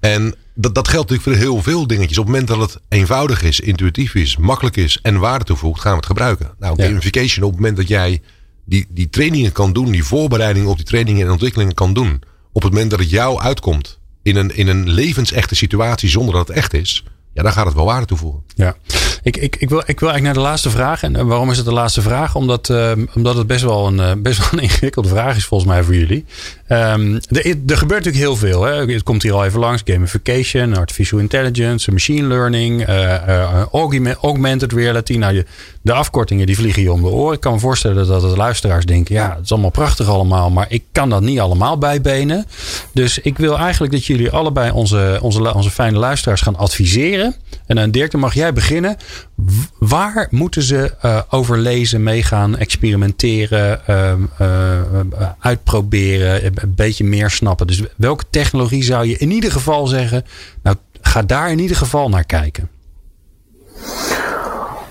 En dat, dat geldt natuurlijk voor heel veel dingetjes. Op het moment dat het eenvoudig is, intuïtief is, makkelijk is en waarde toevoegt, gaan we het gebruiken. Nou, gamification, op het moment dat jij die, die trainingen kan doen, die voorbereidingen op die trainingen en ontwikkelingen kan doen, op het moment dat het jou uitkomt in een, in een levensechte situatie zonder dat het echt is, ja, dan gaat het wel waarde toevoegen. Ja, ik, ik, ik, wil, ik wil eigenlijk naar de laatste vraag. En waarom is het de laatste vraag? Omdat, uh, omdat het best wel, een, uh, best wel een [laughs] ingewikkelde vraag is volgens mij voor jullie. Er, er gebeurt natuurlijk heel veel. Hè? Het komt hier al even langs. Gamification, artificial intelligence, machine learning, uh, augmented reality. Nou, de afkortingen die vliegen je om de oren. Ik kan me voorstellen dat de luisteraars denken... ja, het is allemaal prachtig allemaal... maar ik kan dat niet allemaal bijbenen. Dus ik wil eigenlijk dat jullie allebei onze, onze, onze fijne luisteraars gaan adviseren... En dan Dirk, dan mag jij beginnen. Waar moeten ze eh, over lezen, meegaan, experimenteren, ehm, eh, eh, uitproberen, een beetje meer snappen? Dus welke technologie zou je in ieder geval zeggen? Nou, ga daar in ieder geval naar kijken.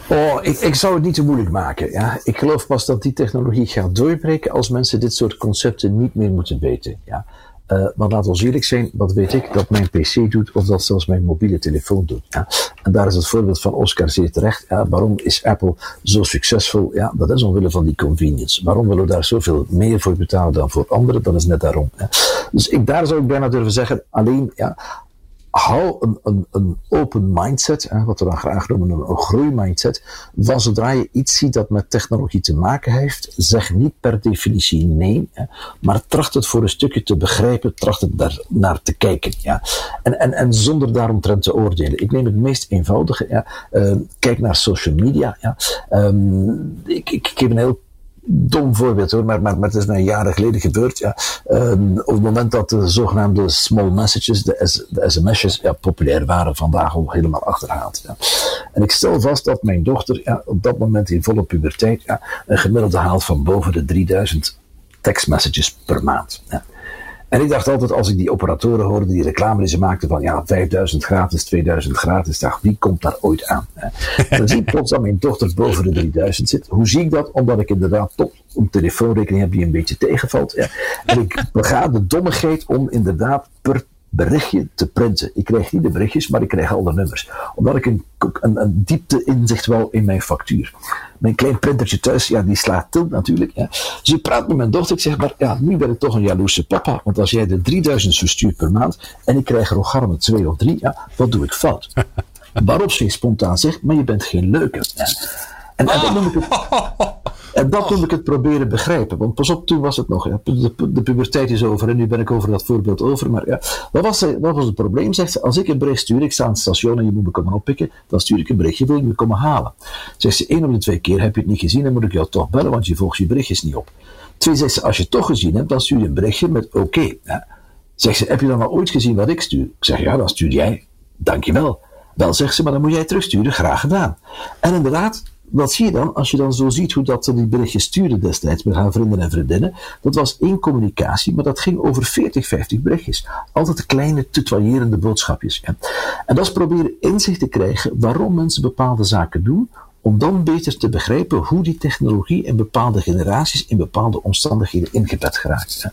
Oh, ik, ik zou het niet te moeilijk maken. Ja. Ik geloof pas dat die technologie gaat doorbreken als mensen dit soort concepten niet meer moeten weten. Ja. Uh, maar laat ons eerlijk zijn, wat weet ik dat mijn PC doet of dat zelfs mijn mobiele telefoon doet. Ja. En daar is het voorbeeld van Oscar zeer terecht. Ja, waarom is Apple zo succesvol? Ja, dat is omwille van die convenience. Waarom willen we daar zoveel meer voor betalen dan voor anderen? Dat is net daarom. Ja. Dus ik, daar zou ik bijna durven zeggen, alleen ja, hou een, een, een open mindset, hè, wat we dan graag noemen een, een groeimindset, van zodra je iets ziet dat met technologie te maken heeft, zeg niet per definitie nee, maar tracht het voor een stukje te begrijpen, tracht het daar naar te kijken. Ja. En, en, en zonder daaromtrent te oordelen. Ik neem het meest eenvoudige, ja, uh, kijk naar social media. Ja. Um, ik, ik geef een heel dom voorbeeld hoor, maar, maar, het is mij jaren geleden gebeurd. Ja. Um, op het moment dat de zogenaamde small messages, de, de sms'jes, ja, populair waren, vandaag al helemaal achterhaald. Ja. En ik stel vast dat mijn dochter ja, op dat moment in volle puberteit ja, een gemiddelde haalt van boven de 3000 tekstmessages per maand. Ja. En ik dacht altijd, als ik die operatoren hoorde, die reclame die ze maakten van ja, 5000 gratis, 2000 gratis, dacht wie komt daar ooit aan? [laughs] Dan zie ik plots dat mijn dochter boven de 3000 zit. Hoe zie ik dat? Omdat ik inderdaad toch een telefoonrekening heb die een beetje tegenvalt. Ja. En ik bega de dommigheid om inderdaad per berichtje te printen. Ik krijg niet de berichtjes, maar ik krijg al de nummers. Omdat ik een, een, een diepte inzicht wou in mijn factuur. Mijn klein printertje thuis, ja, die slaat tilt natuurlijk. Ja. Dus ik praat met mijn dochter, ik zeg maar, ja, nu ben ik toch een jaloerse papa. Want als jij de 3000 verstuurt per maand en ik krijg er nog garme twee of drie, ja, wat doe ik fout? [laughs] Waarop ze spontaan zegt, maar je bent geen leuke. Ja. En, en dan noem ik het, [laughs] en dat noem ik het proberen begrijpen. Want pas op, toen was het nog. Ja, de, de, puberteit is over en nu ben ik over dat voorbeeld over. Maar ja, wat was, wat was het probleem? Zegt ze, als ik een bericht stuur, ik sta aan het station en je moet me komen oppikken, dan stuur ik een berichtje, wil je me komen halen? Zegt ze, één op de twee keer heb je het niet gezien, dan moet ik jou toch bellen, want je volgt je berichtjes niet op. Twee, zegt ze, als je het toch gezien hebt, dan stuur je een berichtje met oké. Okay. Ja. Zegt ze, heb je dan al ooit gezien wat ik stuur? Ik zeg, ja, dan stuur jij. Dankjewel. Wel, zegt ze, maar dan moet jij terugsturen. Graag gedaan. En inderdaad, wat zie je dan als je dan zo ziet hoe dat die berichtjes stuurde destijds met haar vrienden en vriendinnen? Dat was één communicatie, maar dat ging over 40, 50 berichtjes. Altijd kleine, tutoyerende boodschapjes. Ja. En dat is proberen inzicht te krijgen waarom mensen bepaalde zaken doen, om dan beter te begrijpen hoe die technologie in bepaalde generaties in bepaalde omstandigheden ingebed geraakt.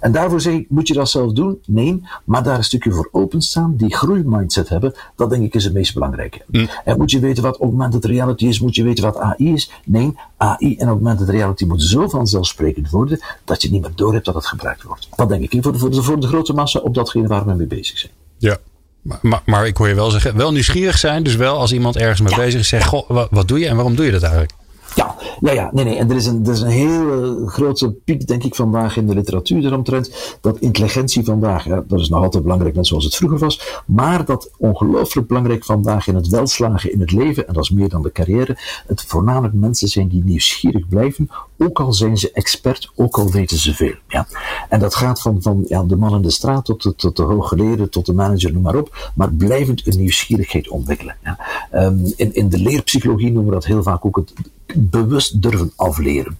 En daarvoor zeg ik, moet je dat zelf doen? Nee, maar daar een stukje voor openstaan, die groeimindset hebben, dat denk ik is het meest belangrijke. Mm. En moet je weten wat augmented reality is, moet je weten wat AI is? Nee, AI en augmented reality moeten zo vanzelfsprekend worden, dat je niet meer door hebt dat het gebruikt wordt. Dat denk ik, voor de, voor de, voor de grote massa op datgene waar we mee bezig zijn. Ja. Maar, maar, ik hoor je wel zeggen, wel nieuwsgierig zijn. Dus wel als iemand ergens mee ja. bezig is, zeg, goh, wat, doe je en waarom doe je dat eigenlijk? Ja, ja, ja, nee, nee. En er is een, er is een hele grote piek, denk ik, vandaag in de literatuur eromtrent. Dat intelligentie vandaag, ja, dat is nog altijd belangrijk, net zoals het vroeger was. Maar dat ongelooflijk belangrijk vandaag in het welslagen in het leven, en dat is meer dan de carrière, het voornamelijk mensen zijn die nieuwsgierig blijven, ook al zijn ze expert, ook al weten ze veel. Ja. En dat gaat van, van ja, de man in de straat tot de, tot de hooggeleerde, tot de manager, noem maar op. Maar blijvend een nieuwsgierigheid ontwikkelen. Ja. Um, in, in de leerpsychologie noemen we dat heel vaak ook het bewust durven afleren.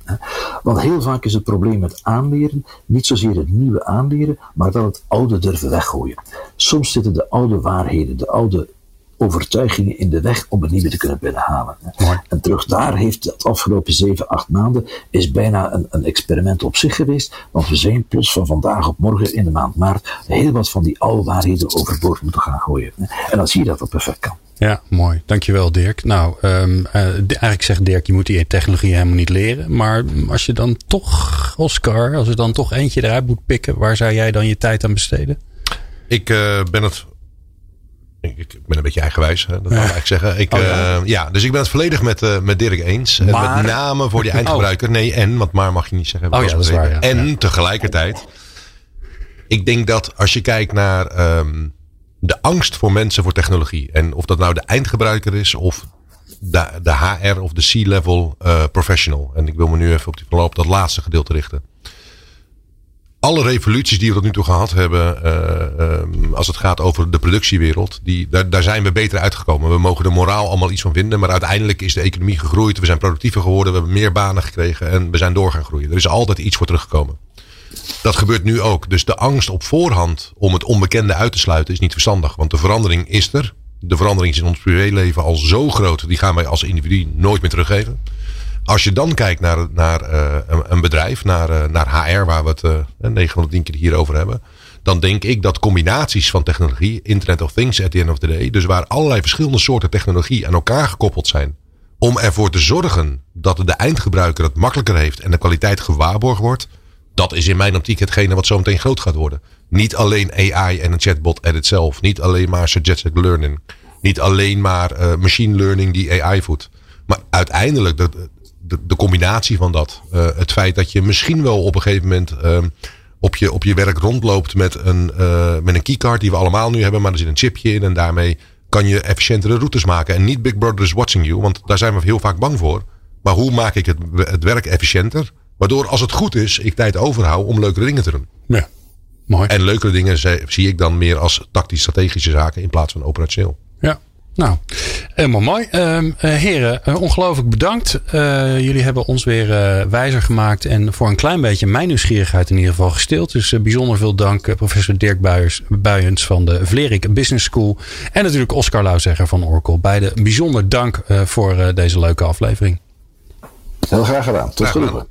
Want heel vaak is het probleem met aanleren niet zozeer het nieuwe aanleren, maar dan het oude durven weggooien. Soms zitten de oude waarheden, de oude overtuigingen in de weg om het nieuwe te kunnen binnenhalen. Mooi. En terug daar heeft het afgelopen zeven, acht maanden is bijna een, een experiment op zich geweest, want we zijn plots van vandaag op morgen in de maand maart heel wat van die oude waarheden overboord moeten gaan gooien. En dan zie je dat dat perfect kan. Ja, mooi. Dankjewel Dirk. Nou, um, uh, eigenlijk zegt Dirk, je moet die technologie helemaal niet leren. Maar als je dan toch, Oscar, als je dan toch eentje eruit moet pikken, waar zou jij dan je tijd aan besteden? Ik uh, ben het ik, ben een beetje eigenwijs, hè? dat wil ik eigenlijk zeggen. Ik, oh, ja. Uh, ja. dus ik ben het volledig met, uh, met Dirk eens. Maar... Met name voor die eindgebruiker. Oh. Nee, en, want maar mag je niet zeggen. Oh ja, dat is waar, ja. En ja. tegelijkertijd, ik denk dat als je kijkt naar um, de angst voor mensen voor technologie. En of dat nou de eindgebruiker is of de, de HR of de C-level uh, professional. En ik wil me nu even op, die, op dat laatste gedeelte richten alle revoluties die we tot nu toe gehad hebben, eh, ehm, als het gaat over de productiewereld, die, daar, daar zijn we beter uitgekomen. We mogen er moraal allemaal iets van vinden, maar uiteindelijk is de economie gegroeid. We zijn productiever geworden, we hebben meer banen gekregen en we zijn door gaan groeien. Er is altijd iets voor teruggekomen. Dat gebeurt nu ook. Dus de angst op voorhand om het onbekende uit te sluiten is niet verstandig. Want de verandering is er. De verandering is in ons privéleven al zo groot. Die gaan wij als individu nooit meer teruggeven. Als je dan kijkt naar, naar uh, een, een, bedrijf, naar, uh, naar HR, waar we het uh, 910 keer hierover hebben. Dan denk ik dat combinaties van technologie, Internet of Things at the end of the day. Dus waar allerlei verschillende soorten technologie aan elkaar gekoppeld zijn. Om ervoor te zorgen dat de eindgebruiker het makkelijker heeft en de kwaliteit gewaarborgd wordt. Dat is in mijn optiek hetgene wat zo meteen groot gaat worden. Niet alleen AI en een chatbot edit zelf. Niet alleen maar suggested learning. Niet alleen maar machine learning die AI voedt. Maar uiteindelijk de, de, de combinatie van dat. Uh, het feit dat je misschien wel op een gegeven moment uh, op, je, op je werk rondloopt met een, uh, met een keycard die we allemaal nu hebben. Maar er zit een chipje in en daarmee kan je efficiëntere routes maken. En niet Big Brother is watching you, want daar zijn we heel vaak bang voor. Maar hoe maak ik het, het werk efficiënter? Waardoor als het goed is, ik tijd overhoud om leukere dingen te doen. Ja, mooi. En leukere dingen zie ik dan meer als tactisch-strategische zaken in plaats van operationeel. Ja, nou, helemaal mooi. Uh, heren, uh, ongelooflijk bedankt. Uh, jullie hebben ons weer wijzer gemaakt en voor een klein beetje mijn nieuwsgierigheid in ieder geval gestild. Dus bijzonder veel dank professor Dirk Buijers, Buijens van de Vlerik Business School. En natuurlijk Oscar Lauwzegger van Oracle. Beide bijzonder dank voor deze leuke aflevering. Heel graag gedaan. Tot genoegen.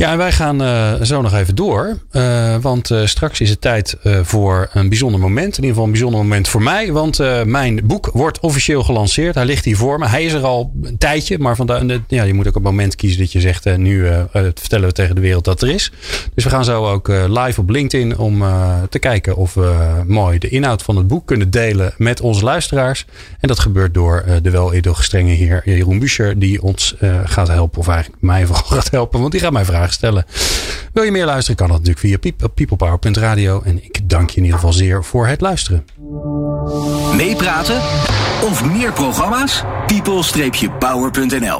Ja, en wij gaan uh, zo nog even door. Uh, want uh, straks is het tijd voor een bijzonder moment. In ieder geval een bijzonder moment voor mij. Want mijn boek wordt officieel gelanceerd. Hij ligt hier voor me. Hij is er al een tijdje. Maar vandaar, ja, je moet ook een moment kiezen dat je zegt... nu vertellen we tegen de wereld dat er is. Dus we gaan zo ook live op LinkedIn om te kijken of we mooi de inhoud van het boek kunnen delen met onze luisteraars. En dat gebeurt door de wel edelgestrenge heer Jeroen Buescher. Die ons gaat helpen. Of eigenlijk mij vooral [laughs] gaat helpen. Want die gaat mij vragen stellen. Wil je meer luisteren, kan dat natuurlijk via peoplepower.radio. En ik dank je in ieder geval zeer voor het luisteren. Meepraten of meer programma's? people-power.nl